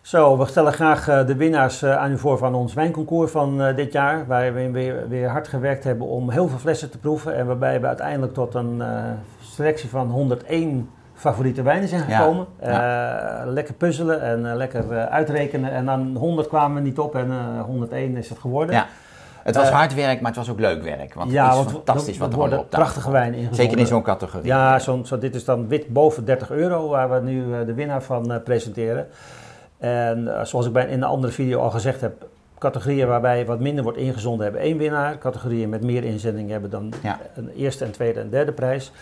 Zo, we stellen graag eh, de winnaars eh, aan u voor van ons wijnconcours van eh, dit jaar. Waar we weer, hard gewerkt hebben om heel veel flessen te proeven. En waarbij we uiteindelijk tot een selectie van 101 favoriete wijnen zijn Ja, gekomen. Lekker puzzelen en lekker uitrekenen. En aan 100 kwamen we niet op en eh 101 is het geworden. Ja. Het was hard werk, maar het was ook leuk werk. Want Ja, het is want fantastisch wat er worden op prachtige wijnen ingezonden. Zeker in zo'n categorie. Ja, zo, zo, dit is dan wit boven 30 euro, waar we nu de winnaar van presenteren. En eh, zoals ik bij, in de andere video al gezegd heb, categorieën waarbij wat minder wordt ingezonden hebben één winnaar. Categorieën met meer inzendingen hebben dan Ja. een eerste en tweede en derde prijs.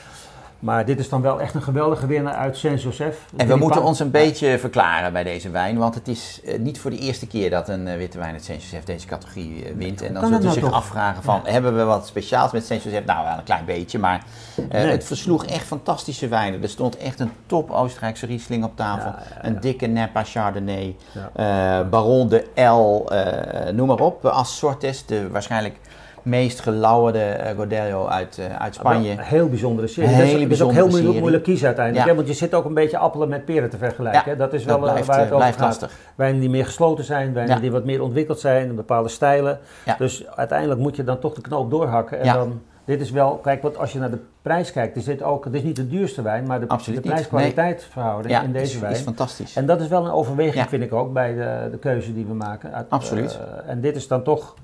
Maar dit is dan wel echt een geweldige winnaar uit Saint-Joseph. En we moeten ons een beetje verklaren bij deze wijn, want het is eh, niet voor de eerste keer dat een eh, witte wijn uit Saint-Joseph deze categorie eh, wint. En dan u dat zich nou toch? afvragen van, hebben we wat speciaals met Saint-Joseph? Nou, wel een klein beetje, maar Nee. het versloeg echt fantastische wijnen. Er stond echt een top Oostenrijkse Riesling op tafel, Ja, ja, ja. een dikke Napa Chardonnay, Baron de L, noem maar op, Assortes, de waarschijnlijk meest gelauwerde eh, Godello uit, eh, uit Spanje. Wel Een heel bijzondere serie. Dat is, hele dat is ook heel moeilijk, moeilijk kiezen uiteindelijk. Ja. Hè? Want je zit ook een beetje appelen met peren te vergelijken. Ja, hè? Dat is dat wel eh, blijft, waar het over blijft gaat. lastig. Wijnen die meer gesloten zijn, wijnen Ja. die wat meer ontwikkeld zijn, bepaalde stijlen. Dus uiteindelijk moet je dan toch de knoop doorhakken. En dan, dit is wel, kijk, want als je naar de prijs kijkt, is dit ook, het is niet de duurste wijn, maar de, de prijs-kwaliteit verhouding in deze is, wijn. is fantastisch. En dat is wel een overweging, vind ik ook, bij de, de keuze die we maken. Uit- Absoluut. en dit is dan toch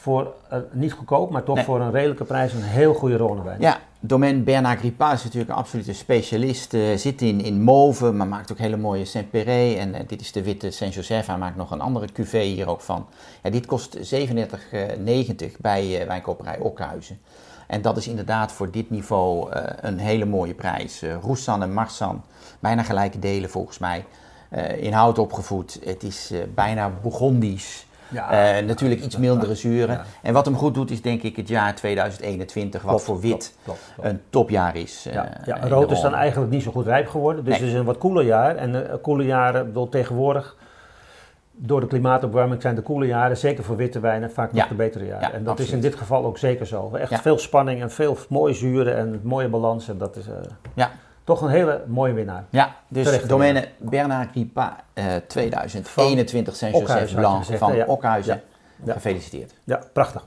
voor, eh, niet goedkoop, maar toch Nee. voor een redelijke prijs een heel goede Rhônewijn. Ja, Domaine Bernard Grippa is natuurlijk een absolute specialist. eh, zit in, in Mauve, maar maakt ook hele mooie Saint-Péret. En eh, dit is de witte Saint-Joseph. Hij maakt nog een andere cuvée hier ook van. Ja, dit kost 37,90 bij wijnkoperij Okhuizen. En dat is inderdaad voor dit niveau een hele mooie prijs. Roussan en Marsan, bijna gelijke delen volgens mij. In hout opgevoed. Het is bijna Bourgondisch. Ja. Eh, natuurlijk iets mildere zuren. Ja. En wat hem goed doet is denk ik het jaar 2021, wat voor wit een topjaar is. eh, Ja, de rood is dan eigenlijk niet zo goed rijp geworden. Dus Nee. het is een wat koeler jaar. En uh, koele jaren, bedoel, tegenwoordig, door de klimaatopwarming zijn de koele jaren, zeker voor witte wijnen, vaak Ja. nog de betere jaren. Ja, en dat is in dit geval ook zeker zo. Echt Ja. veel spanning en veel mooie zuren en mooie balans. En dat is eh, Ja, toch een hele mooie winnaar. ja dus Terecht domeine Bernard Grippa eh 2021 Saint-Joseph Okhuizen, had je Blanc van? Ja. Okhuizen. Ja. Gefeliciteerd. Ja, prachtig.